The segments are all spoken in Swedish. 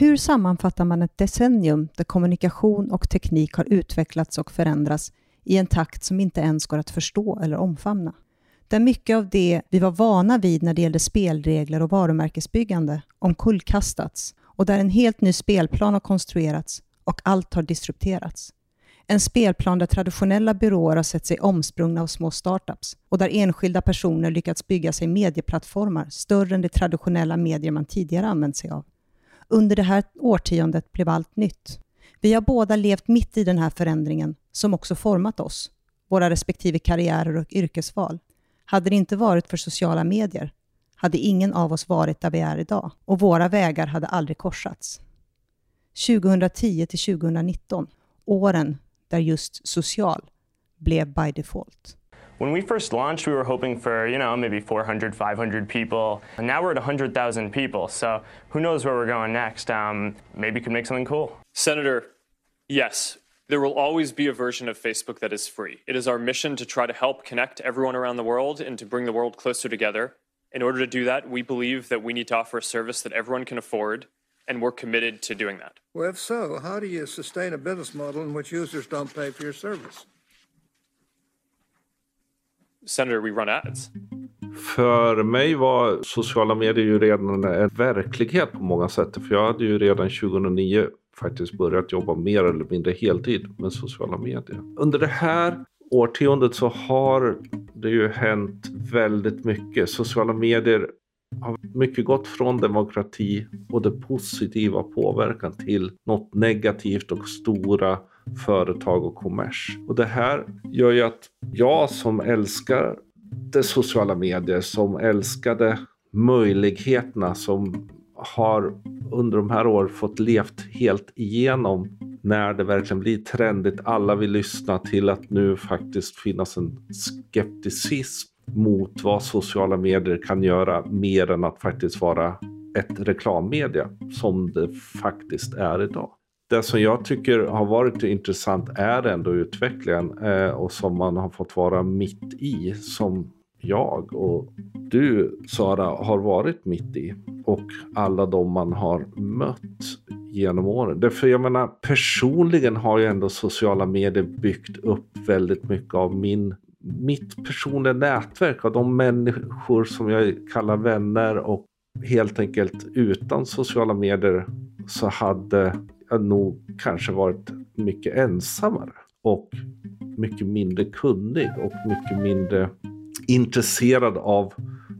Hur sammanfattar man ett decennium där kommunikation och teknik har utvecklats och förändrats i en takt som inte ens går att förstå eller omfamna? Där mycket av det vi var vana vid när det gällde spelregler och varumärkesbyggande omkullkastats och där en helt ny spelplan har konstruerats och allt har disrupterats. En spelplan där traditionella byråer har sett sig omsprungna av små startups och där enskilda personer lyckats bygga sig medieplattformar större än de traditionella medier man tidigare använt sig av. Under det här årtiondet blev allt nytt. Vi har båda levt mitt i den här förändringen som också format oss, våra respektive karriärer och yrkesval. Hade det inte varit för sociala medier hade ingen av oss varit där vi är idag och våra vägar hade aldrig korsats. 2010 till 2019, åren där just social blev by default. When we first launched, we were hoping for, you know, maybe 400, 500 people. And now we're at 100,000 people. So who knows where we're going next? Um, maybe could make something cool. Senator, yes, there will always be a version of Facebook that is free. It is our mission to try to help connect everyone around the world and to bring the world closer together. In order to do that, we believe that we need to offer a service that everyone can afford, and we're committed to doing that. Well, if so, how do you sustain a business model in which users don't pay for your service? Senator, we run ads. För mig var sociala medier ju redan en verklighet på många sätt. För jag hade ju redan 2009 faktiskt börjat jobba mer eller mindre heltid med sociala medier. Under det här årtiondet så har det ju hänt väldigt mycket. Sociala medier har mycket gått från demokrati och det positiva påverkan till något negativt och stora företag och kommers. Och det här gör ju att jag som älskar det sociala medier, som älskade möjligheterna, som har under de här åren fått levt helt igenom när det verkligen blir trendigt. Alla vill lyssna till att nu faktiskt finnas en skepticism mot vad sociala medier kan göra mer än att faktiskt vara ett reklammedia som det faktiskt är idag. Det som jag tycker har varit intressant är ändå utvecklingen eh, och som man har fått vara mitt i som jag och du Sara har varit mitt i och alla de man har mött genom åren. Därför jag menar personligen har ju ändå sociala medier byggt upp väldigt mycket av min mitt personliga nätverk av de människor som jag kallar vänner och helt enkelt utan sociala medier så hade nog kanske varit mycket ensammare och mycket mindre kunnig och mycket mindre intresserad av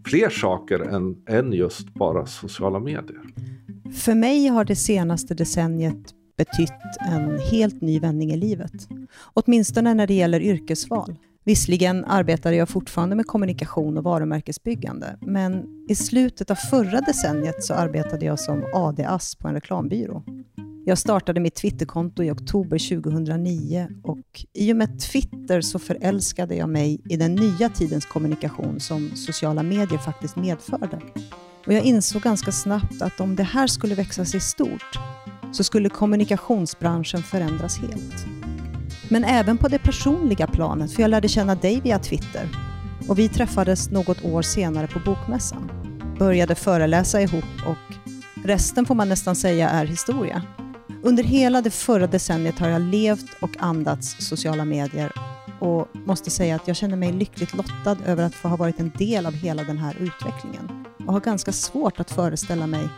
fler saker än, än just bara sociala medier. För mig har det senaste decenniet betytt en helt ny vändning i livet. Åtminstone när det gäller yrkesval. Visserligen arbetade jag fortfarande med kommunikation och varumärkesbyggande, men i slutet av förra decenniet så arbetade jag som AD-ass på en reklambyrå. Jag startade mitt Twitterkonto i oktober 2009 och i och med Twitter så förälskade jag mig i den nya tidens kommunikation som sociala medier faktiskt medförde. Och jag insåg ganska snabbt att om det här skulle växa sig stort så skulle kommunikationsbranschen förändras helt. Men även på det personliga planet, för jag lärde känna dig via Twitter och vi träffades något år senare på Bokmässan. Började föreläsa ihop och resten får man nästan säga är historia. Under hela det förra decenniet har jag levt och andats sociala medier och måste säga att jag känner mig lyckligt lottad över att få ha varit en del av hela den här utvecklingen och har ganska svårt att föreställa mig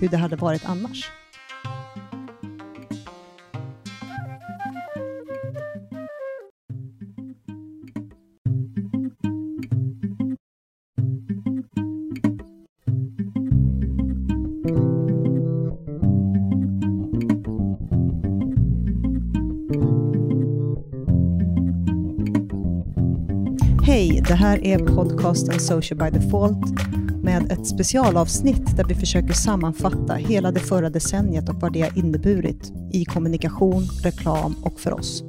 hur det hade varit annars. Det här är podcasten Social by Default med ett specialavsnitt där vi försöker sammanfatta hela det förra decenniet och vad det har inneburit i kommunikation, reklam och för oss.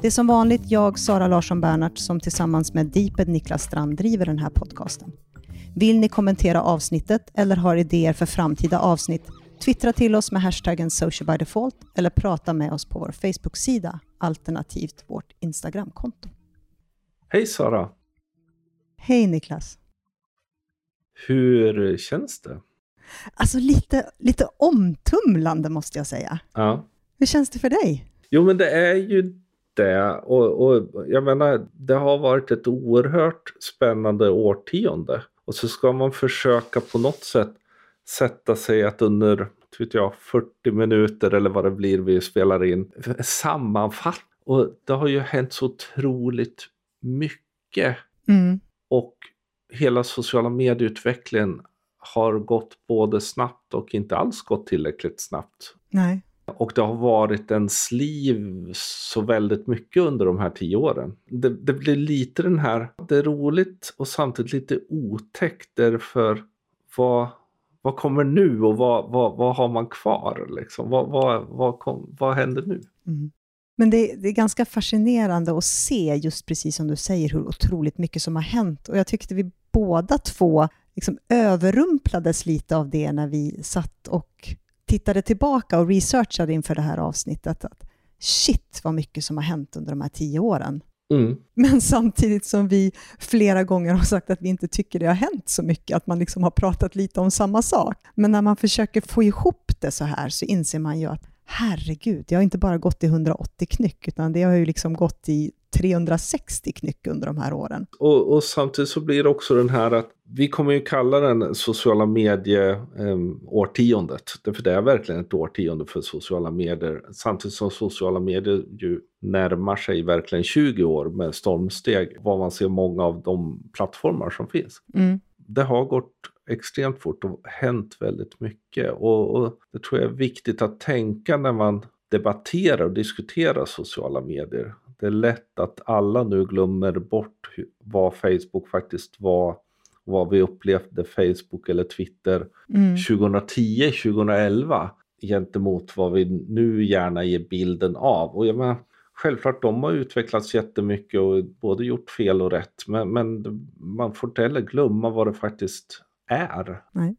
Det är som vanligt jag, Sara Larsson Bernhardt, som tillsammans med Deeped Niklas Strand driver den här podcasten. Vill ni kommentera avsnittet eller har idéer för framtida avsnitt, twittra till oss med hashtaggen socialbydefault eller prata med oss på vår Facebook-sida, alternativt vårt Instagramkonto. Hej Sara! Hej Niklas! Hur känns det? Alltså lite, lite omtumlande måste jag säga. Ja. Hur känns det för dig? Jo, men det är ju det. Och, och jag menar, det har varit ett oerhört spännande årtionde. Och så ska man försöka på något sätt sätta sig att under vet jag, 40 minuter eller vad det blir vi spelar in sammanfatta. Och det har ju hänt så otroligt mycket. Mm. Och hela sociala medieutvecklingen har gått både snabbt och inte alls gått tillräckligt snabbt. Nej. Och det har varit ens liv så väldigt mycket under de här tio åren. Det, det blir lite den här, det är roligt och samtidigt lite otäckt därför vad, vad kommer nu och vad, vad, vad har man kvar? Liksom? Vad, vad, vad, kom, vad händer nu? Mm. Men det, det, är ganska fascinerande att se, just precis som du säger, hur otroligt mycket som har hänt. Och jag tyckte vi båda två liksom överrumplades lite av det när vi satt och tittade tillbaka och researchade inför det här avsnittet. Att shit vad mycket som har hänt under de här tio åren. Mm. Men samtidigt som vi flera gånger har sagt att vi inte tycker det har hänt så mycket, att man liksom har pratat lite om samma sak. Men när man försöker få ihop det så här så inser man ju att herregud, det har inte bara gått i 180 knyck, utan det har ju liksom gått i 360 knyck under de här åren. Och, och, samtidigt så blir det också den här att vi kommer ju kalla den sociala medie-årtiondet. Eh, för det är verkligen ett årtionde för sociala medier. Samtidigt som sociala medier ju närmar sig verkligen 20 år med stormsteg. Vad man ser många av de plattformar som finns. Mm. Det har gått extremt fort och hänt väldigt mycket. Och, och det tror jag är viktigt att tänka när man debatterar och diskuterar sociala medier. Det är lätt att alla nu glömmer bort vad Facebook faktiskt var, vad vi upplevde Facebook eller Twitter mm. 2010, 2011 gentemot vad vi nu gärna ger bilden av. Och jag menar, självklart, de har utvecklats jättemycket och både gjort fel och rätt, men, men man får inte heller glömma vad det faktiskt är. Nej.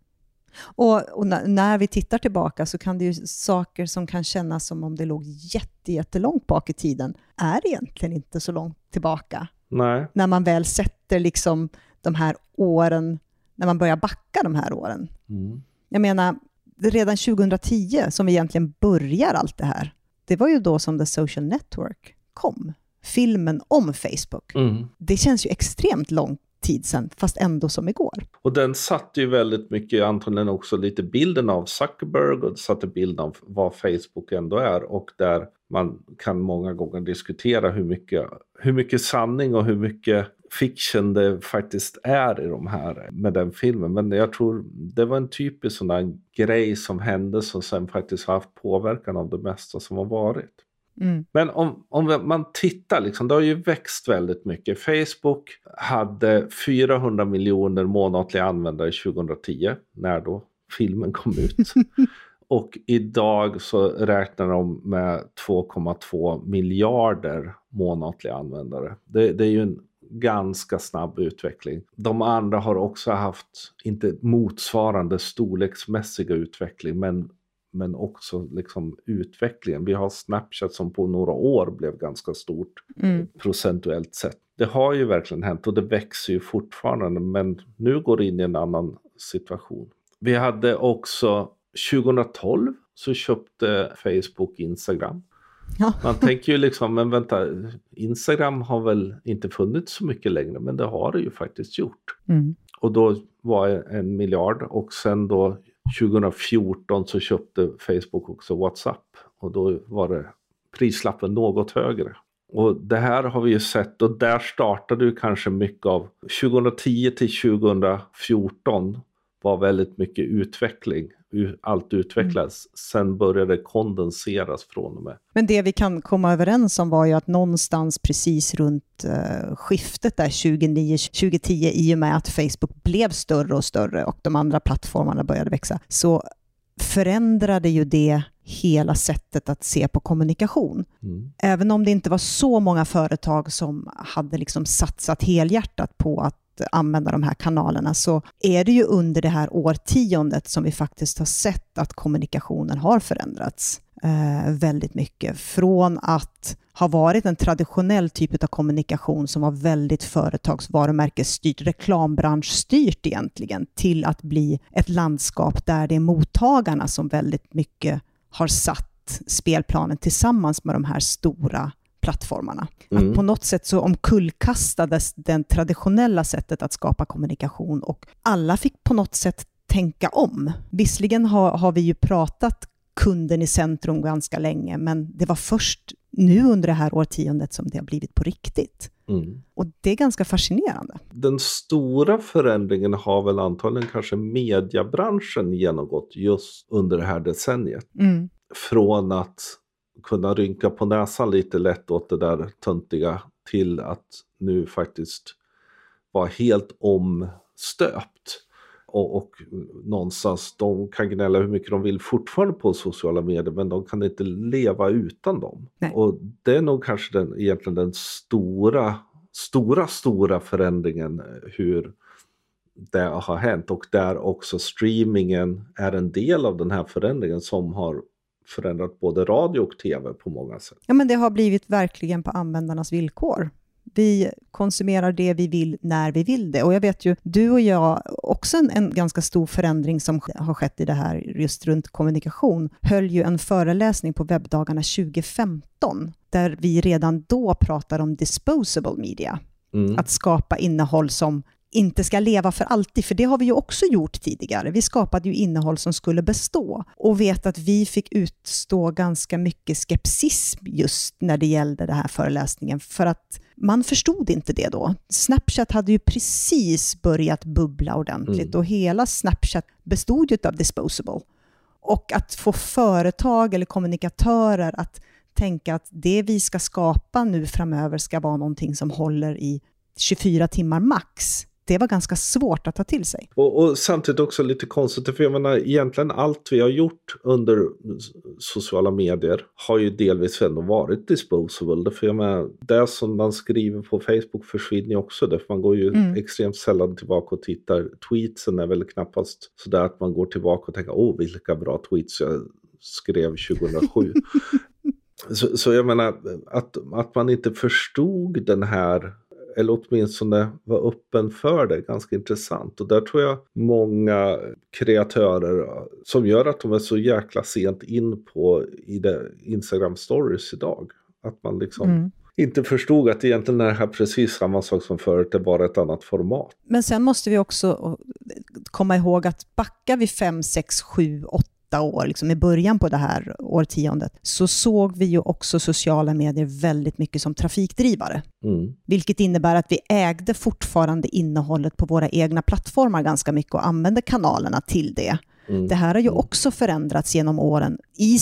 Och, och, när vi tittar tillbaka så kan det ju saker som kan kännas som om det låg jätte, jättelångt bak i tiden, är egentligen inte så långt tillbaka. Nej. När man väl sätter liksom de här åren, när man börjar backa de här åren. Mm. Jag menar, redan 2010 som vi egentligen börjar allt det här, det var ju då som The Social Network kom. Filmen om Facebook. Mm. Det känns ju extremt långt tid sedan, fast ändå som igår. Och den satte ju väldigt mycket, antagligen också lite bilden av Zuckerberg och satte bilden av vad Facebook ändå är och där man kan många gånger diskutera hur mycket, hur mycket sanning och hur mycket fiction det faktiskt är i de här med den filmen. Men jag tror det var en typisk sån där grej som hände som sen faktiskt har haft påverkan av det mesta som har varit. Mm. Men om, om man tittar, liksom, det har ju växt väldigt mycket. Facebook hade 400 miljoner månatliga användare 2010, när då filmen kom ut. Och idag så räknar de med 2,2 miljarder månatliga användare. Det, det är ju en ganska snabb utveckling. De andra har också haft, inte motsvarande storleksmässiga utveckling, men men också liksom utvecklingen. Vi har Snapchat som på några år blev ganska stort mm. procentuellt sett. Det har ju verkligen hänt och det växer ju fortfarande men nu går det in i en annan situation. Vi hade också 2012 så köpte Facebook Instagram. Ja. Man tänker ju liksom, men vänta, Instagram har väl inte funnits så mycket längre, men det har det ju faktiskt gjort. Mm. Och då var det en miljard och sen då 2014 så köpte Facebook också WhatsApp och då var det prislappen något högre. Och det här har vi ju sett och där startade ju kanske mycket av 2010 till 2014 var väldigt mycket utveckling. Allt utvecklades. Mm. Sen började det kondenseras från och med. Men det vi kan komma överens om var ju att någonstans precis runt uh, skiftet där 2009-2010 i och med att Facebook blev större och större och de andra plattformarna började växa så förändrade ju det hela sättet att se på kommunikation. Mm. Även om det inte var så många företag som hade liksom satsat helhjärtat på att att använda de här kanalerna så är det ju under det här årtiondet som vi faktiskt har sett att kommunikationen har förändrats eh, väldigt mycket. Från att ha varit en traditionell typ av kommunikation som var väldigt företagsvarumärkesstyrt, reklambranschstyrt egentligen, till att bli ett landskap där det är mottagarna som väldigt mycket har satt spelplanen tillsammans med de här stora plattformarna. Mm. Att på något sätt så omkullkastades det traditionella sättet att skapa kommunikation och alla fick på något sätt tänka om. Visserligen har, har vi ju pratat kunden i centrum ganska länge, men det var först nu under det här årtiondet som det har blivit på riktigt. Mm. Och det är ganska fascinerande. Den stora förändringen har väl antagligen kanske mediebranschen genomgått just under det här decenniet. Mm. Från att kunna rynka på näsan lite lätt åt det där töntiga till att nu faktiskt vara helt omstöpt. Och, och någonstans, de kan gnälla hur mycket de vill fortfarande på sociala medier men de kan inte leva utan dem. Nej. Och det är nog kanske den, egentligen den stora, stora, stora förändringen hur det har hänt och där också streamingen är en del av den här förändringen som har förändrat både radio och tv på många sätt. Ja, men det har blivit verkligen på användarnas villkor. Vi konsumerar det vi vill när vi vill det. Och jag vet ju, du och jag, också en, en, ganska stor förändring som har skett i det här just runt kommunikation, höll ju en föreläsning på webbdagarna 2015, där vi redan då pratade om disposable media. Mm. Att skapa innehåll som inte ska leva för alltid, för det har vi ju också gjort tidigare. Vi skapade ju innehåll som skulle bestå och vet att vi fick utstå ganska mycket skepsism just när det gällde den här föreläsningen, för att man förstod inte det då. Snapchat hade ju precis börjat bubbla ordentligt mm. och hela Snapchat bestod ju av disposable. Och att få företag eller kommunikatörer att tänka att det vi ska skapa nu framöver ska vara någonting som håller i 24 timmar max det var ganska svårt att ta till sig. Och, och, samtidigt också lite konstigt, för jag menar egentligen allt vi har gjort under sociala medier har ju delvis ändå varit disposable. För jag menar, det som man skriver på Facebook försvinner ju också, därför man går ju mm. extremt sällan tillbaka och tittar. Tweetsen är väl knappast sådär att man går tillbaka och tänker, åh vilka bra tweets jag skrev 2007. så, så jag menar, att, att man inte förstod den här eller åtminstone var öppen för det, ganska intressant. Och där tror jag många kreatörer som gör att de är så jäkla sent in på i det Instagram stories idag. Att man liksom mm. inte förstod att egentligen är det här precis samma sak som förut, det är bara ett annat format. Men sen måste vi också komma ihåg att backar vi 5, 6, 7, 8 åtta år, liksom i början på det här årtiondet, så såg vi ju också sociala medier väldigt mycket som trafikdrivare. Mm. Vilket innebär att vi ägde fortfarande innehållet på våra egna plattformar ganska mycket och använde kanalerna till det. Mm. Det här har ju mm. också förändrats genom åren i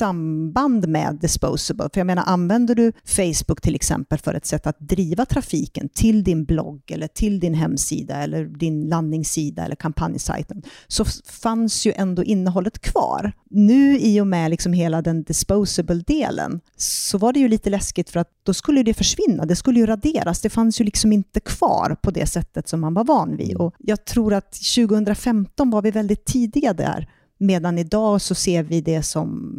samband med disposable. För jag menar, använder du Facebook till exempel för ett sätt att driva trafiken till din blogg eller till din hemsida eller din landningssida eller kampanjsajten, så fanns ju ändå innehållet kvar. Nu i och med liksom hela den disposable-delen så var det ju lite läskigt för att då skulle det försvinna, det skulle ju raderas. Det fanns ju liksom inte kvar på det sättet som man var van vid. Och jag tror att 2015 var vi väldigt tidiga där Medan idag så ser vi det som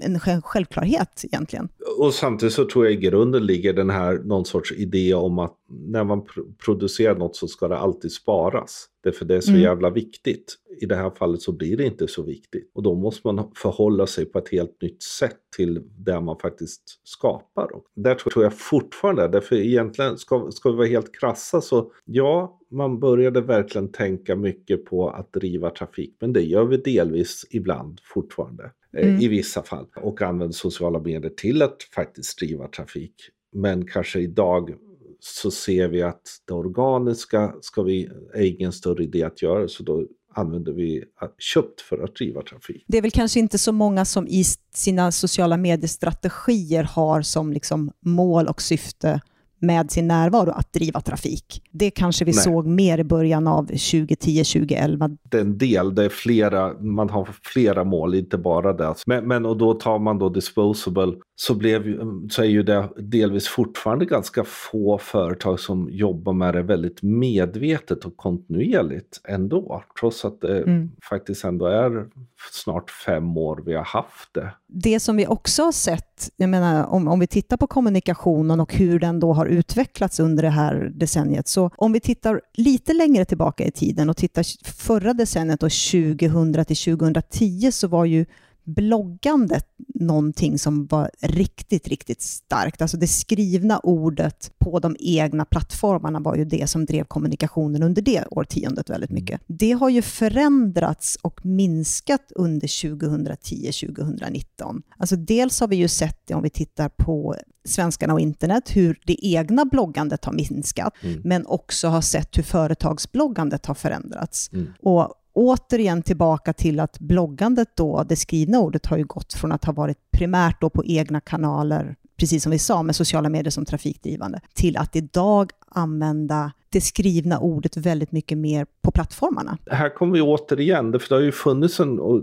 en självklarhet egentligen. Och samtidigt så tror jag i grunden ligger den här någon sorts idé om att när man producerar något så ska det alltid sparas. Därför det är så mm. jävla viktigt. I det här fallet så blir det inte så viktigt. Och då måste man förhålla sig på ett helt nytt sätt till det man faktiskt skapar. Och där tror jag fortfarande, därför egentligen ska, ska vi vara helt krassa så ja, man började verkligen tänka mycket på att driva trafik. Men det gör vi delvis ibland fortfarande. Eh, mm. I vissa fall. Och använder sociala medier till att faktiskt driva trafik. Men kanske idag så ser vi att det organiska ska vi, är ingen större idé att göra, så då använder vi köpt för att driva trafik. Det är väl kanske inte så många som i sina sociala mediestrategier har som liksom mål och syfte med sin närvaro att driva trafik. Det kanske vi Nej. såg mer i början av 2010-2011. Det är en del, det är flera, man har flera mål, inte bara det. Men, men och då tar man då disposable, så, blev, så är ju det delvis fortfarande ganska få företag som jobbar med det väldigt medvetet och kontinuerligt ändå. Trots att det Mm. faktiskt ändå är snart fem år vi har haft det. Det som vi också har sett, jag menar om, om vi tittar på kommunikationen och hur den då har utvecklats under det här decenniet, så om vi tittar lite längre tillbaka i tiden och tittar förra decenniet och 2000 till 2010 så var ju bloggandet någonting som var riktigt, riktigt starkt. Alltså det skrivna ordet på de egna plattformarna var ju det som drev kommunikationen under det årtiondet väldigt mycket. Det har ju förändrats och minskat under 2010-2019. Alltså dels har vi ju sett det om vi tittar på svenskarna och internet, hur det egna bloggandet har minskat, men också har sett hur företagsbloggandet har förändrats. Och återigen tillbaka till att bloggandet då, det skrivna ordet har ju gått från att ha varit primärt då på egna kanaler, precis som vi sa, med sociala medier som trafikdrivande, till att idag använda det skrivna ordet väldigt mycket mer på plattformarna. här kommer vi återigen, det- för det har ju funnits en, och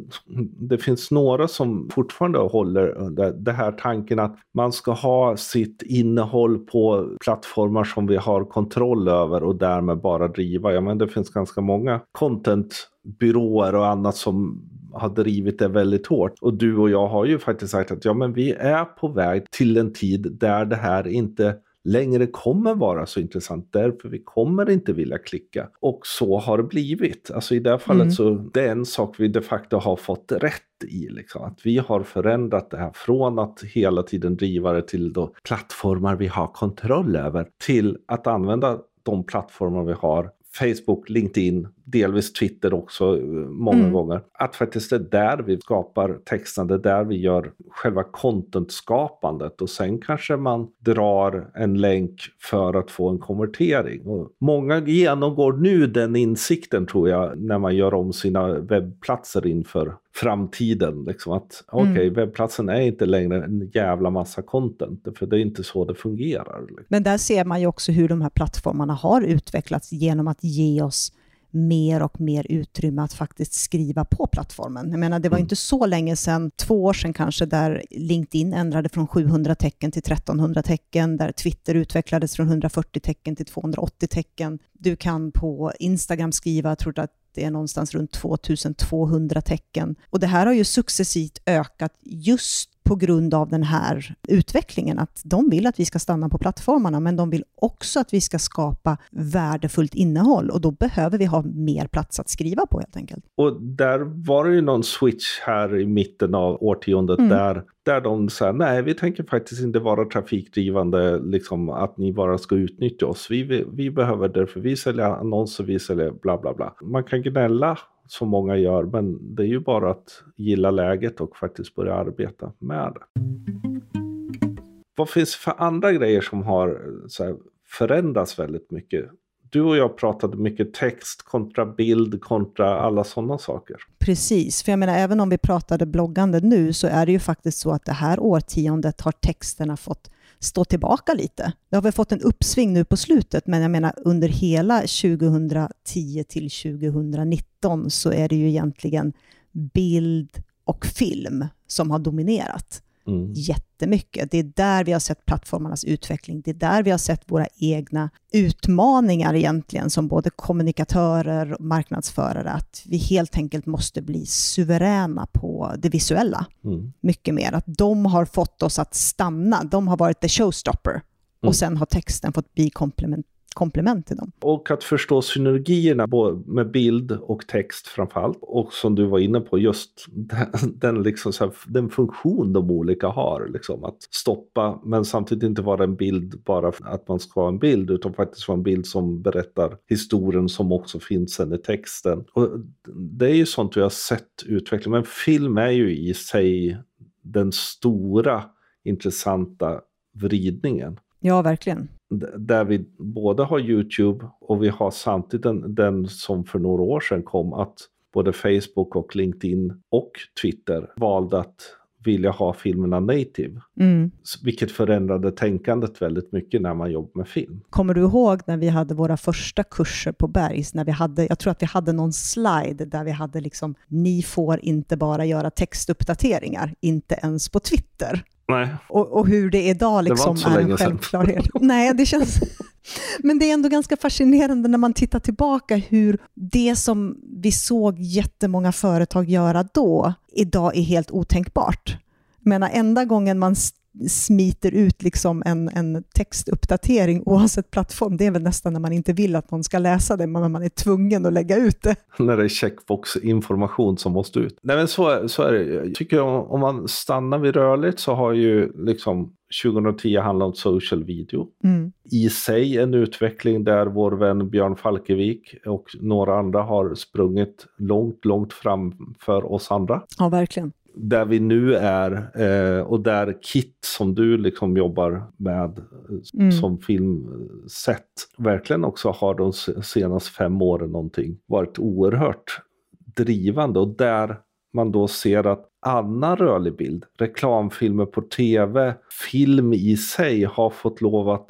det finns några som fortfarande håller det, här tanken att man ska ha sitt innehåll på plattformar som vi har kontroll över och därmed bara driva. Ja, men det finns ganska många contentbyråer och annat som har drivit det väldigt hårt. Och du och jag har ju faktiskt sagt att ja, men vi är på väg till en tid där det här inte längre kommer vara så intressant därför vi kommer inte vilja klicka. Och så har det blivit. Alltså i det här fallet Mm. så det är en sak vi de facto har fått rätt i. Liksom. Att vi har förändrat det här från att hela tiden driva det till då plattformar vi har kontroll över till att använda de plattformar vi har Facebook, LinkedIn, delvis Twitter också eh, många Mm. gånger. Att faktiskt det är där vi skapar texten, det är där vi gör själva content-skapandet och sen kanske man drar en länk för att få en konvertering. Och många genomgår nu den insikten tror jag när man gör om sina webbplatser inför framtiden. Liksom att okej, Mm. webbplatsen är inte längre en jävla massa content, för det är inte så det fungerar. Men där ser man ju också hur de här plattformarna har utvecklats genom att ge oss mer och mer utrymme att faktiskt skriva på plattformen. Jag menar, det var inte så länge sedan, två år sedan kanske, där LinkedIn ändrade från 700 tecken till 1300 tecken, där Twitter utvecklades från 140 tecken till 280 tecken. Du kan på Instagram skriva, jag tror att det är någonstans runt 2200 tecken. Och det här har ju successivt ökat just på grund av den här utvecklingen, att de vill att vi ska stanna på plattformarna, men de vill också att vi ska skapa värdefullt innehåll och då behöver vi ha mer plats att skriva på helt enkelt. Och där var det ju någon switch här i mitten av årtiondet Mm. där, där de sa nej vi tänker faktiskt inte vara trafikdrivande, liksom att ni bara ska utnyttja oss. Vi, vi behöver det för vi säljer annonser, vi säljer bla bla bla. Man kan gnälla som många gör, men det är ju bara att gilla läget och faktiskt börja arbeta med det. Vad finns det för andra grejer som har så här, förändrats väldigt mycket? Du och jag pratade mycket text kontra bild kontra alla sådana saker. Precis, för jag menar även om vi pratade bloggande nu så är det ju faktiskt så att det här årtiondet har texterna fått stå tillbaka lite. Det har väl fått en uppsving nu på slutet, men jag menar under hela 2010 till 2019 så är det ju egentligen bild och film som har dominerat Mm. jättemycket. Det är där vi har sett plattformarnas utveckling. Det är där vi har sett våra egna utmaningar egentligen som både kommunikatörer och marknadsförare. Att vi helt enkelt måste bli suveräna på det visuella Mm. mycket mer. Att de har fått oss att stanna. De har varit the showstopper. Mm. Och sen har texten fått bli komplement, komplement till dem. Och att förstå synergierna med bild och text framförallt. Och som du var inne på, just den, den, liksom så här, den funktion de olika har. Liksom, att stoppa, men samtidigt inte vara en bild bara för att man ska ha en bild, utan faktiskt vara en bild som berättar historien som också finns sen i texten. Och det är ju sånt vi har sett utveckla, men film är ju i sig den stora intressanta vridningen Ja, verkligen. Där vi både har YouTube och vi har samtidigt den, den som för några år sedan kom att både Facebook och LinkedIn och Twitter valde att vilja ha filmerna native. Mm. Vilket förändrade tänkandet väldigt mycket när man jobbar med film. Kommer du ihåg när vi hade våra första kurser på Bergs? När vi hade, jag tror att vi hade någon slide där vi hade liksom, ni får inte bara göra textuppdateringar, inte ens på Twitter. Nej. Och, och hur det idag liksom det var inte så är en självklarhet. Nej, det känns... Men det är ändå ganska fascinerande när man tittar tillbaka hur det som vi såg jättemånga företag göra då, idag är helt otänkbart. Menar, enda gången man smiter ut liksom en, en textuppdatering oavsett plattform, det är väl nästan när man inte vill att någon ska läsa det, men man är tvungen att lägga ut det. när det är checkbox-information som måste ut. Nej men så, så är det. Jag tycker om, om man stannar vid rörligt så har ju liksom 2010 handlat om social video. Mm. I sig en utveckling där vår vän Björn Falkevik och några andra har sprungit långt, långt framför oss andra. Ja, verkligen. Där vi nu är eh, och där Kit som du liksom jobbar med Mm. som filmsätt verkligen också har de se- senaste fem åren någonting varit oerhört drivande och där man då ser att annan rörlig bild, reklamfilmer på tv, film i sig har fått lov att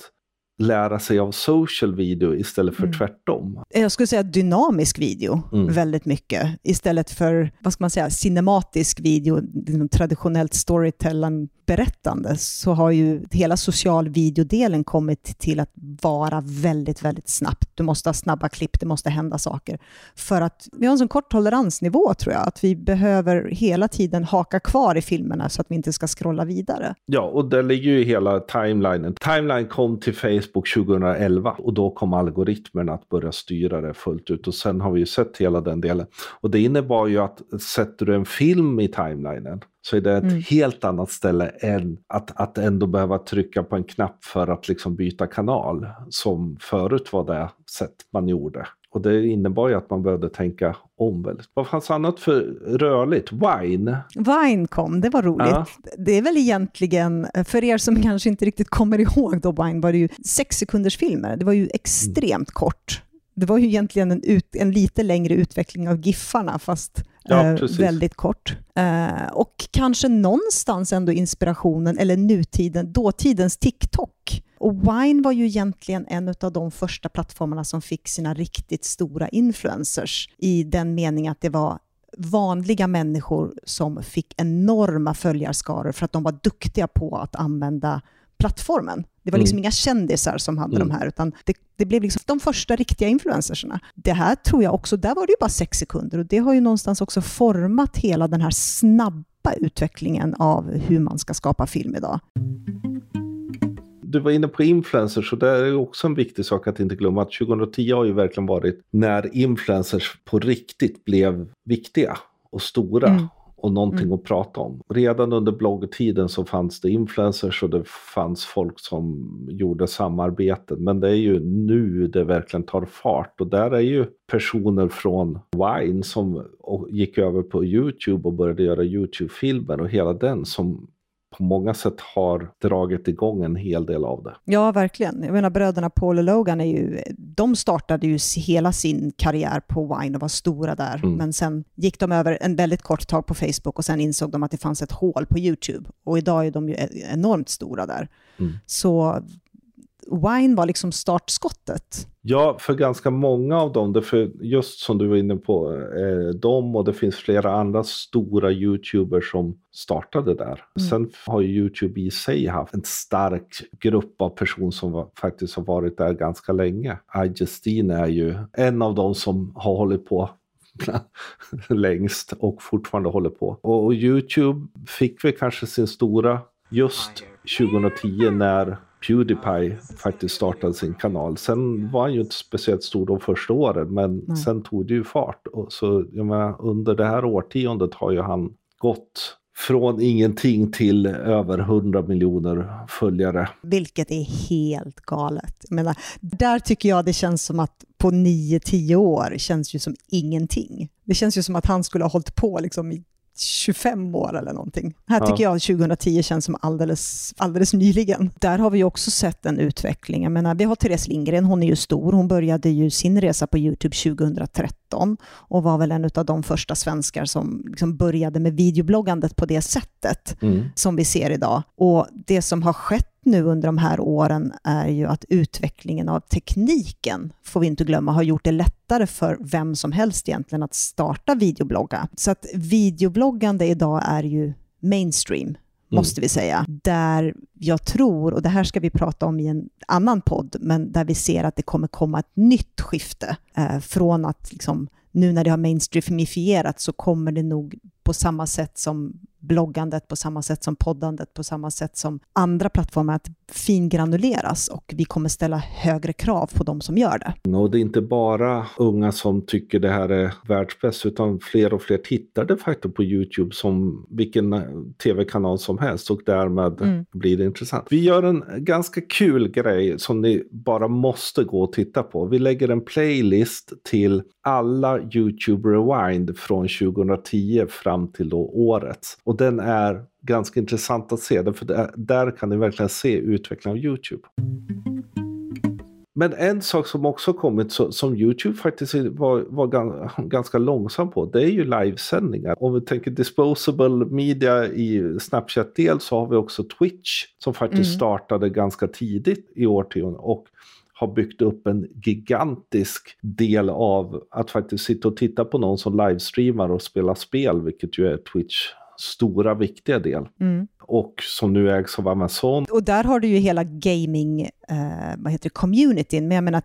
lära sig av social video istället för Mm. tvärtom. jag skulle säga dynamisk video Mm. väldigt mycket. Istället för, vad ska man säga, cinematisk video, liksom traditionellt storytelling berättande, så har ju hela social videodelen kommit till att vara väldigt, väldigt snabbt. Du måste ha snabba klipp, det måste hända saker. För att vi har en sån kort toleransnivå tror jag, att vi behöver hela tiden haka kvar i filmerna så att vi inte ska scrolla vidare. Ja, och där ligger ju hela timelinen. Timeline kom till Facebook 2011 och då kom algoritmerna att börja styra det fullt ut. Och sen har vi ju sett hela den delen. Och det innebar ju att sätter du en film i timelinen så är det ett Mm. helt annat ställe än att, att ändå behöva trycka på en knapp för att liksom byta kanal. Som förut var det sätt man gjorde. Och det innebar ju att man behövde tänka om väldigt. Vad fanns annat för rörligt? Wine? Vine kom, det var roligt. Ja. Det är väl egentligen, för er som kanske inte riktigt kommer ihåg då Vine, var det ju sex sekunders filmer. Det var ju extremt kort. Det var ju egentligen en, ut, en lite längre utveckling av giffarna, fast Ja, eh, väldigt kort. Eh, och kanske någonstans ändå inspirationen, eller nutiden, dåtidens TikTok. Och Wine var ju egentligen en av de första plattformarna som fick sina riktigt stora influencers i den meningen att det var vanliga människor som fick enorma följarskaror för att de var duktiga på att använda plattformen. Det var liksom inga kändisar som hade Mm. de här, utan det, det blev liksom de första riktiga influencersna. Det här tror jag också, där var det ju bara sex sekunder och det har ju någonstans också format hela den här snabba utvecklingen av hur man ska skapa film idag. Du var inne på influencers och det är också en viktig sak att inte glömma att 2010 har ju verkligen varit när influencers på riktigt blev viktiga och stora. Mm. Och någonting att prata om. Redan under bloggtiden så fanns det influencers och det fanns folk som gjorde samarbeten. Men det är ju nu det verkligen tar fart. Och där är ju personer från Wine som gick över på YouTube och började göra YouTube-filmer och hela den som på många sätt har dragit igång en hel del av det. Ja, verkligen. Jag menar, bröderna Paul och Logan är ju, de startade ju hela sin karriär på Wine och var stora där. Mm. Men sen gick de över en väldigt kort tag på Facebook och sen insåg de att det fanns ett hål på YouTube. Och idag är de ju e- enormt stora där. Mm. Så Wine var liksom startskottet. Ja, för ganska många av dem, det för just som du var inne på, eh, de och det finns flera andra stora YouTubers som startade där. Sen har ju YouTube i sig haft en stark grupp av personer som var, faktiskt har varit där ganska länge. iJustine är ju en av dem som har hållit på längst och fortfarande håller på. Och, och YouTube fick väl kanske sin stora just 2010 när Pewdiepie faktiskt startade sin kanal. Sen var han ju inte speciellt stor de första åren, men Nej. sen tog det ju fart. Och så jag menar, under det här årtiondet har ju han gått från ingenting till över 100 miljoner följare. Vilket är helt galet. Jag menar, där tycker jag det känns som att på 9-10 år känns ju som ingenting. Det känns ju som att han skulle ha hållit på liksom i 25 år eller någonting. Här Ja. tycker jag 2010 känns som alldeles, alldeles nyligen. Där har vi också sett en utveckling. Jag menar, vi har Therese Lindgren, hon är ju stor. Hon började ju sin resa på YouTube 2013 2013 och var väl en av de första svenskar som liksom började med videobloggandet på det sättet Mm. som vi ser idag. Och det som har skett nu under de här åren är ju att utvecklingen av tekniken, får vi inte glömma, har gjort det lättare för vem som helst egentligen att starta videoblogga. Så att videobloggande idag är ju mainstream, Mm. måste vi säga. Där jag tror, och det här ska vi prata om i en annan podd, men där vi ser att det kommer komma ett nytt skifte. Eh, från att liksom, nu när det har mainstreamifierats så kommer det nog på samma sätt som bloggandet, på samma sätt som poddandet, på samma sätt som andra plattformar att fingranuleras och vi kommer ställa högre krav på de som gör det. Och det är inte bara unga som tycker det här är världsbäst utan fler och fler tittar de facto på YouTube som vilken tv-kanal som helst och därmed blir det intressant. Vi gör en ganska kul grej som ni bara måste gå och titta på. Vi lägger en playlist till alla YouTube Rewind från 2010 fram till då årets. Och den är ganska intressant att se, för där, där kan ni verkligen se utvecklingen av YouTube. Men en sak som också kommit som YouTube faktiskt var, var gan- ganska långsam på, det är ju livesändningar. Om vi tänker disposable media i Snapchat-del så har vi också Twitch som faktiskt startade ganska tidigt i årtiondet och har byggt upp en gigantisk del av att faktiskt sitta och titta på någon som livestreamar och spelar spel, vilket ju är Twitch stora viktiga del. Och som nu ägs av Amazon. Och där har du ju hela gaming, eh, vad heter det, communityn, men jag menar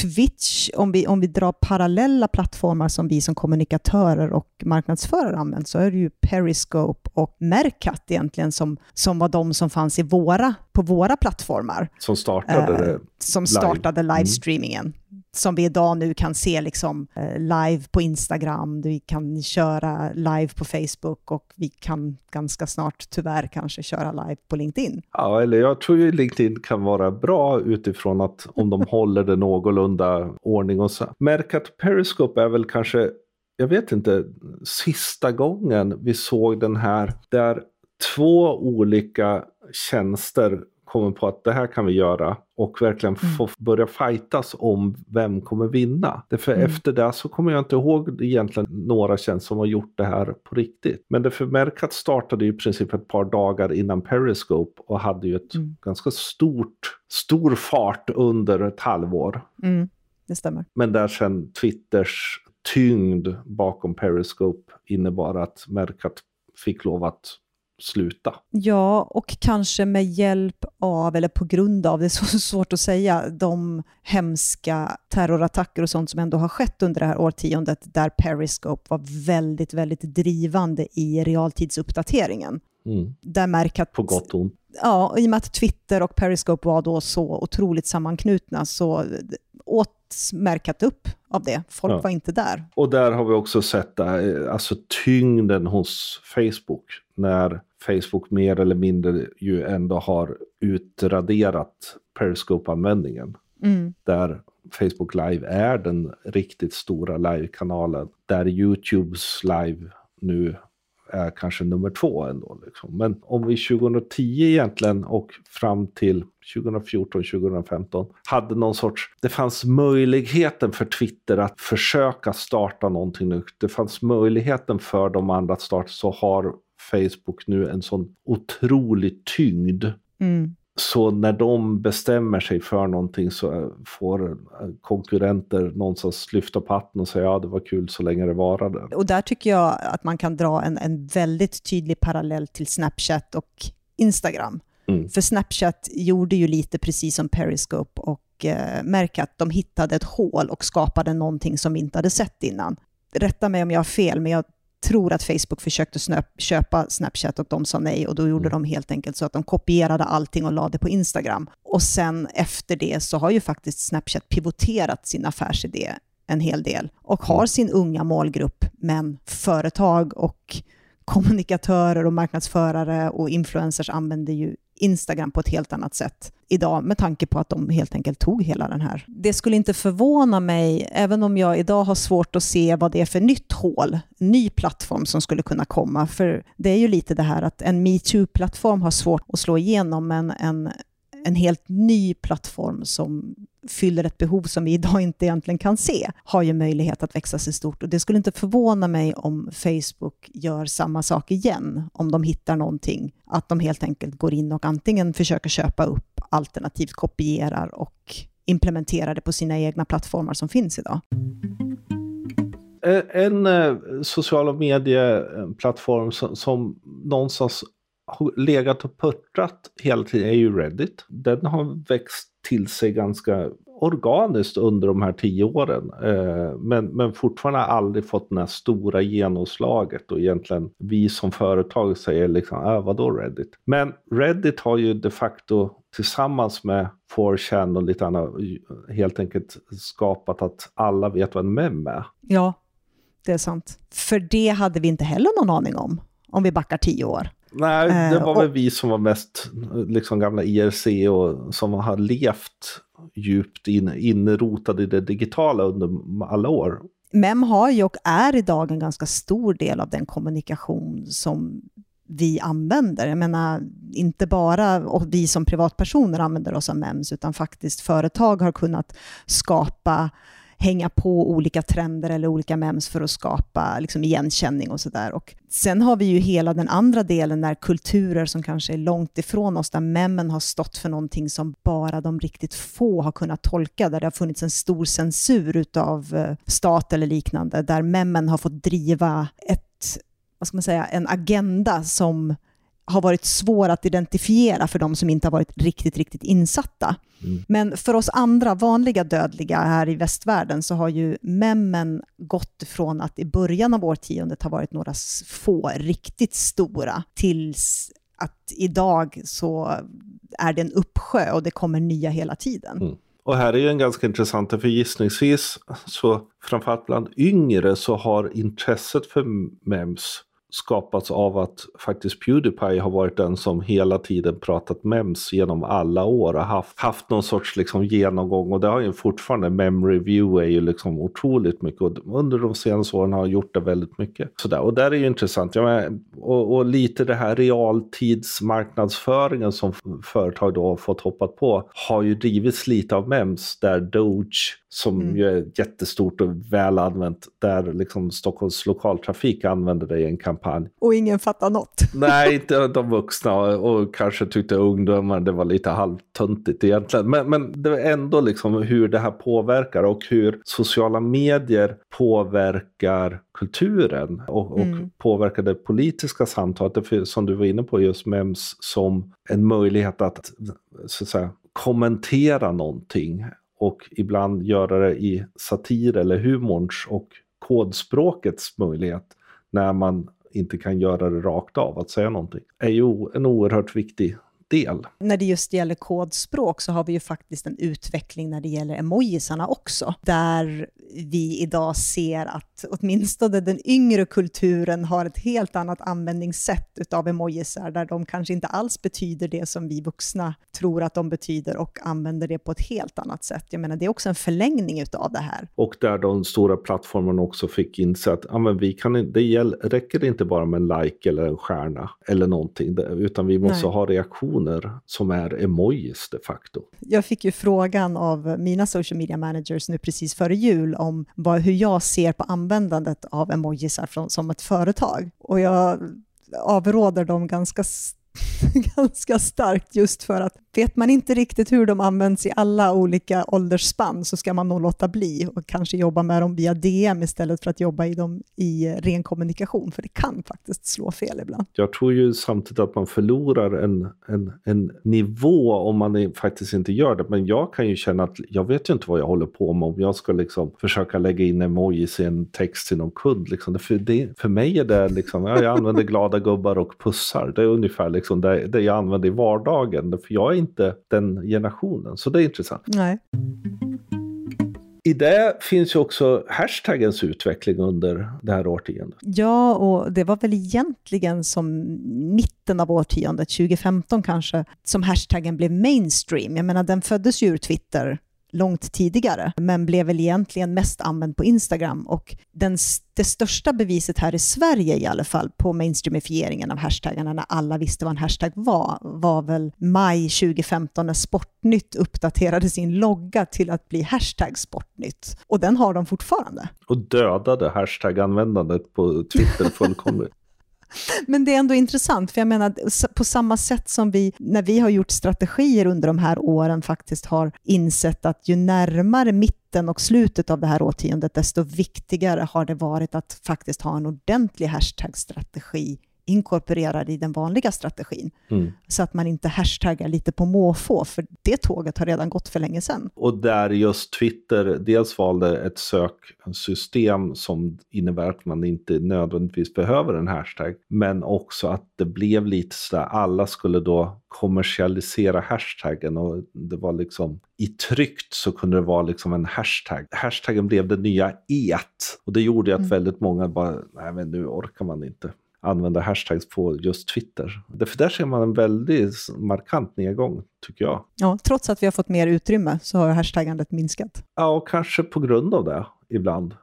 Twitch, om vi, om vi drar parallella plattformar som vi som kommunikatörer och marknadsförare använder, så är det ju Periscope och Mercat egentligen som, som var de som fanns i våra, på våra plattformar. Som startade Eh, som live. startade Mm. livestreamingen. Som vi idag nu kan se liksom, eh, live på Instagram, vi kan köra live på Facebook och vi kan ganska snart tyvärr kanske köra live på LinkedIn. Ja, eller jag tror ju LinkedIn kan vara bra utifrån att om de håller det någorlunda ordning och så. Märk att Periscope är väl kanske, jag vet inte, sista gången vi såg den här där två olika tjänster kommer på att det här kan vi göra och verkligen få börja fightas om vem kommer vinna. Därför efter det så kommer jag inte ihåg egentligen några tjänster som har gjort det här på riktigt. Men det förmärkat startade ju i princip ett par dagar innan Periscope och hade ju ett ganska stort, stor fart under ett halvår. Mm, det stämmer. Men där sen Twitters tyngd bakom Periscope innebar att Mercat fick lov att sluta. Ja, och kanske med hjälp av, eller på grund av, det är så svårt att säga, de hemska terrorattacker och sånt som ändå har skett under det här årtiondet, där Periscope var väldigt, väldigt drivande i realtidsuppdateringen. Mm. Där Mercat, På gott och ont. Ja, i och med att Twitter och Periscope var då så otroligt sammanknutna så åt Mercat upp av det. Folk Ja. var inte där. Och där har vi också sett eh, alltså tyngden hos Facebook. När Facebook mer eller mindre ju ändå har utraderat Periscope-användningen. Mm. Där Facebook Live är den riktigt stora live-kanalen. Där YouTubes live nu är kanske nummer två ändå. Liksom. Men om vi 2010 egentligen och fram till 2014-2015 hade någon sorts, det fanns möjligheten för Twitter att försöka starta någonting nytt. Det fanns möjligheten för de andra att starta så har Facebook nu en sån otrolig tyngd. Mm. Så när de bestämmer sig för någonting så eh, får eh, konkurrenter någonstans lyfta på hatten och säga ja det var kul så länge det varade. Och där tycker jag att man kan dra en, en väldigt tydlig parallell till Snapchat och Instagram. Mm. För Snapchat gjorde ju lite precis som Periscope och eh, märkte att de hittade ett hål och skapade någonting som vi inte hade sett innan. Rätta mig om jag har fel, men jag tror att Facebook försökte snöp, köpa Snapchat och de sa nej och då gjorde de helt enkelt så att de kopierade allting och lade på Instagram. Och sen efter det så har ju faktiskt Snapchat pivoterat sin affärsidé en hel del och har sin unga målgrupp, men företag och kommunikatörer och marknadsförare och influencers använder ju Instagram på ett helt annat sätt idag med tanke på att de helt enkelt tog hela den här. Det skulle inte förvåna mig, även om jag idag har svårt att se vad det är för nytt hål, ny plattform som skulle kunna komma. För det är ju lite det här att en metoo-plattform har svårt att slå igenom, men en, en helt ny plattform som fyller ett behov som vi idag inte egentligen kan se, har ju möjlighet att växa sig stort. Och det skulle inte förvåna mig om Facebook gör samma sak igen, om de hittar någonting, att de helt enkelt går in och antingen försöker köpa upp, alternativt kopierar och implementerar det på sina egna plattformar som finns idag. Eh, en, eh, sociala medieplattform som, som någonstans har legat och puttrat hela tiden är ju Reddit. Den har växt till sig ganska organiskt under de här tio åren. Eh, men, men fortfarande aldrig fått det här stora genomslaget och egentligen vi som företag säger liksom, äh, vadå Reddit? Men Reddit har ju de facto tillsammans med 4chan och lite annat helt enkelt skapat att alla vet vad en mem är. Ja, det är sant. För det hade vi inte heller någon aning om, om vi backar tio år. Nej, det var väl vi som var mest liksom gamla IRC och som har levt djupt in, inrotade i det digitala under alla år. MEM har ju och är idag en ganska stor del av den kommunikation som vi använder. Jag menar, inte bara vi som privatpersoner använder oss av MEMS, utan faktiskt företag har kunnat skapa hänga på olika trender eller olika mems för att skapa liksom, igenkänning och sådär. Sen har vi ju hela den andra delen när kulturer som kanske är långt ifrån oss, där memmen har stått för någonting som bara de riktigt få har kunnat tolka, där det har funnits en stor censur utav eh, stat eller liknande, där memmen har fått driva ett, vad ska man säga, en agenda som har varit svår att identifiera för de som inte har varit riktigt, riktigt insatta. Mm. Men för oss andra vanliga dödliga här i västvärlden så har ju memmen gått från att i början av årtiondet ha varit några få riktigt stora tills att idag så är det en uppsjö och det kommer nya hela tiden. Mm. Och här är ju en ganska intressant, för gissningsvis så framförallt bland yngre så har intresset för mems skapats av att faktiskt Pewdiepie har varit den som hela tiden pratat mems genom alla år och haft, haft någon sorts liksom genomgång och det har ju fortfarande, mem review är ju liksom otroligt mycket och under de senaste åren har han gjort det väldigt mycket. Sådär. Och där är ju intressant, ja, men, och, och, lite det här realtidsmarknadsföringen som företag då har fått hoppat på har ju drivits lite av mems där Doge som mm. ju är jättestort och väl använt, där liksom Stockholms lokaltrafik använder det i en kampanj. Och ingen fattar något. Nej, inte de vuxna och kanske tyckte ungdomar det var lite halvtöntigt egentligen. Men, men det är ändå liksom hur det här påverkar och hur sociala medier påverkar kulturen och, och mm. påverkar det politiska samtalet. Det, som du var inne på just MEMS som en möjlighet att, så att säga, kommentera någonting och ibland göra det i satir eller humorns och kodspråkets möjlighet när man inte kan göra det rakt av att säga någonting är ju en oerhört viktig del. När det just gäller kodspråk så har vi ju faktiskt en utveckling när det gäller emojisarna också, där vi idag ser att åtminstone den yngre kulturen har ett helt annat användningssätt utav emojisar, där de kanske inte alls betyder det som vi vuxna tror att de betyder och använder det på ett helt annat sätt. Jag menar, det är också en förlängning utav det här. Och där de stora plattformarna också fick inse att men vi kan, det räcker inte bara med en like eller en stjärna eller någonting, utan vi måste Nej. ha personer som är emojis de facto. Jag fick ju frågan av mina social media managers nu precis före jul om vad, hur jag ser på användandet av emojisar från, som ett företag. Och jag avråder dem ganska ganska starkt just för att vet man inte riktigt hur de används i alla olika åldersspann så ska man nog låta bli och kanske jobba med dem via DM istället för att jobba i dem i ren kommunikation, för det kan faktiskt slå fel ibland. Jag tror ju samtidigt att man förlorar en, en, en nivå om man faktiskt inte gör det, men jag kan ju känna att jag vet ju inte vad jag håller på med om jag ska liksom försöka lägga in emojis i en text till någon kund. Liksom. För, det, för mig är det liksom, jag använder glada gubbar och pussar, det är ungefär liksom det, det jag använder i vardagen, för jag är inte den generationen. Så det är intressant. Nej. I det finns ju också hashtaggens utveckling under det här årtiondet. Ja, och det var väl egentligen som mitten av årtiondet, 2015 kanske, som hashtaggen blev mainstream. Jag menar, den föddes ju ur Twitter långt tidigare, men blev väl egentligen mest använd på Instagram. Och den, det största beviset här i Sverige i alla fall på mainstreamifieringen av hashtaggarna när alla visste vad en hashtag var, var väl maj 2015 när Sportnytt uppdaterade sin logga till att bli hashtag Sportnytt. Och den har de fortfarande. Och dödade hashtag-användandet på Twitter fullkomligt. Men det är ändå intressant, för jag menar på samma sätt som vi, när vi har gjort strategier under de här åren, faktiskt har insett att ju närmare mitten och slutet av det här årtiondet, desto viktigare har det varit att faktiskt ha en ordentlig hashtag-strategi inkorporerad i den vanliga strategin. Mm. Så att man inte hashtaggar lite på måfå, för det tåget har redan gått för länge sedan. Och där just Twitter dels valde ett söksystem som innebär att man inte nödvändigtvis behöver en hashtag, men också att det blev lite sådär, alla skulle då kommersialisera hashtaggen och det var liksom i tryckt så kunde det vara liksom en hashtag. Hashtaggen blev det nya et och det gjorde att mm. väldigt många bara, nej men nu orkar man inte använda hashtags på just Twitter. Därför där ser man en väldigt markant nedgång, tycker jag. Ja, trots att vi har fått mer utrymme så har hashtaggandet minskat. Ja, och kanske på grund av det ibland.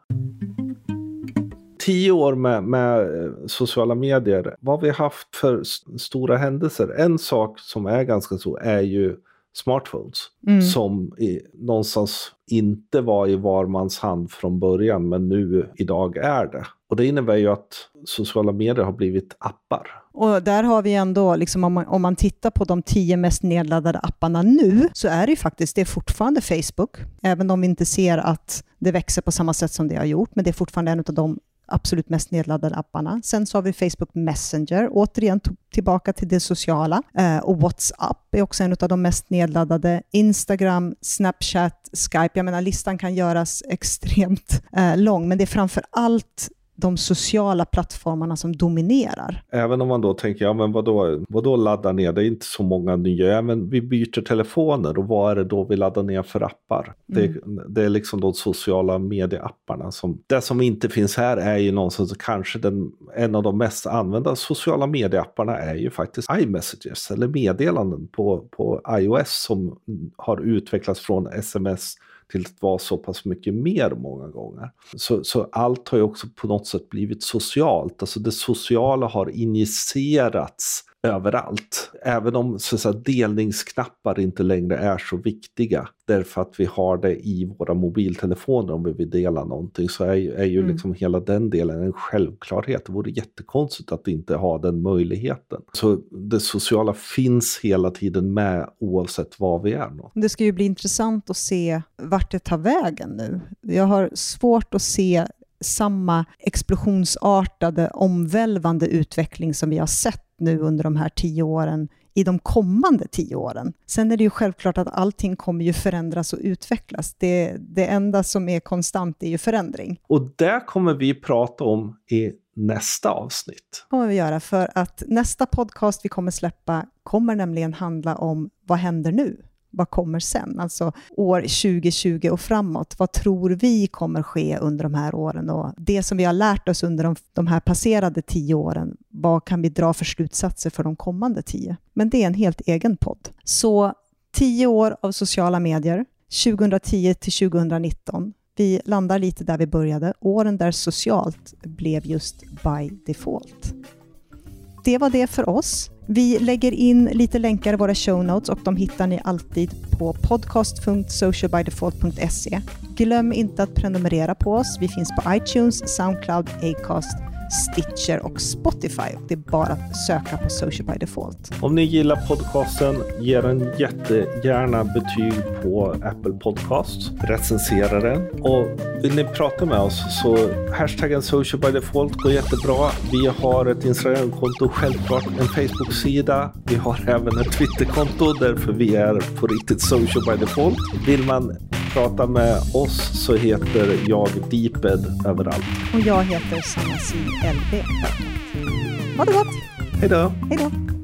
Tio år med, med eh, sociala medier, vad har vi haft för stora händelser? En sak som är ganska stor är ju smartphones mm. som i, någonstans inte var i var mans hand från början men nu idag är det. Och det innebär ju att sociala medier har blivit appar. Och där har vi ändå, liksom om, man, om man tittar på de tio mest nedladdade apparna nu, så är det ju faktiskt, det är fortfarande Facebook, även om vi inte ser att det växer på samma sätt som det har gjort, men det är fortfarande en av de absolut mest nedladdade apparna. Sen så har vi Facebook Messenger, återigen tillbaka till det sociala. Eh, och WhatsApp är också en av de mest nedladdade. Instagram, Snapchat, Skype. Jag menar, listan kan göras extremt eh, lång, men det är framför allt de sociala plattformarna som dominerar. Även om man då tänker, ja men vadå, vadå ladda ner, det är inte så många nya, ja men vi byter telefoner och vad är det då vi laddar ner för appar? Det, mm. det är liksom de sociala medieapparna som, det som inte finns här är ju någonstans kanske den, en av de mest använda sociala medieapparna är ju faktiskt iMessages eller meddelanden på, på iOS som har utvecklats från sms till att vara så pass mycket mer många gånger. Så, så allt har ju också på något sätt blivit socialt. Alltså det sociala har injicerats överallt. Även om så säga, delningsknappar inte längre är så viktiga därför att vi har det i våra mobiltelefoner om vi vill dela någonting så är, är ju mm. liksom hela den delen en självklarhet. Det vore jättekonstigt att inte ha den möjligheten. Så det sociala finns hela tiden med oavsett var vi är. Något. Det ska ju bli intressant att se vart det tar vägen nu. Jag har svårt att se samma explosionsartade, omvälvande utveckling som vi har sett nu under de här tio åren i de kommande tio åren. Sen är det ju självklart att allting kommer ju förändras och utvecklas. Det, det enda som är konstant är ju förändring. Och det kommer vi prata om i nästa avsnitt. Det kommer vi göra, för att nästa podcast vi kommer släppa kommer nämligen handla om vad händer nu? Vad kommer sen? Alltså år 2020 och framåt. Vad tror vi kommer ske under de här åren? Och det som vi har lärt oss under de, de här passerade tio åren, vad kan vi dra för slutsatser för de kommande tio? Men det är en helt egen podd. Så tio år av sociala medier, 2010 till 2019. Vi landar lite där vi började, åren där socialt blev just by default. Det var det för oss. Vi lägger in lite länkar i våra show notes och de hittar ni alltid på podcast.socialbydefault.se. Glöm inte att prenumerera på oss. Vi finns på iTunes, Soundcloud, Acast Stitcher och Spotify. Det är bara att söka på Social by Default. Om ni gillar podcasten, ge den jättegärna betyg på Apple Podcasts. Recensera den. Och vill ni prata med oss så hashtaggen Social by Default går jättebra. Vi har ett Instagramkonto, självklart en Facebook-sida. Vi har även ett Twitterkonto därför vi är på riktigt Social by Default. Vill man prata med oss så heter jag Deeped överallt. Och jag heter Sanna C. LB. Ha det gott! Hej då! Hej då!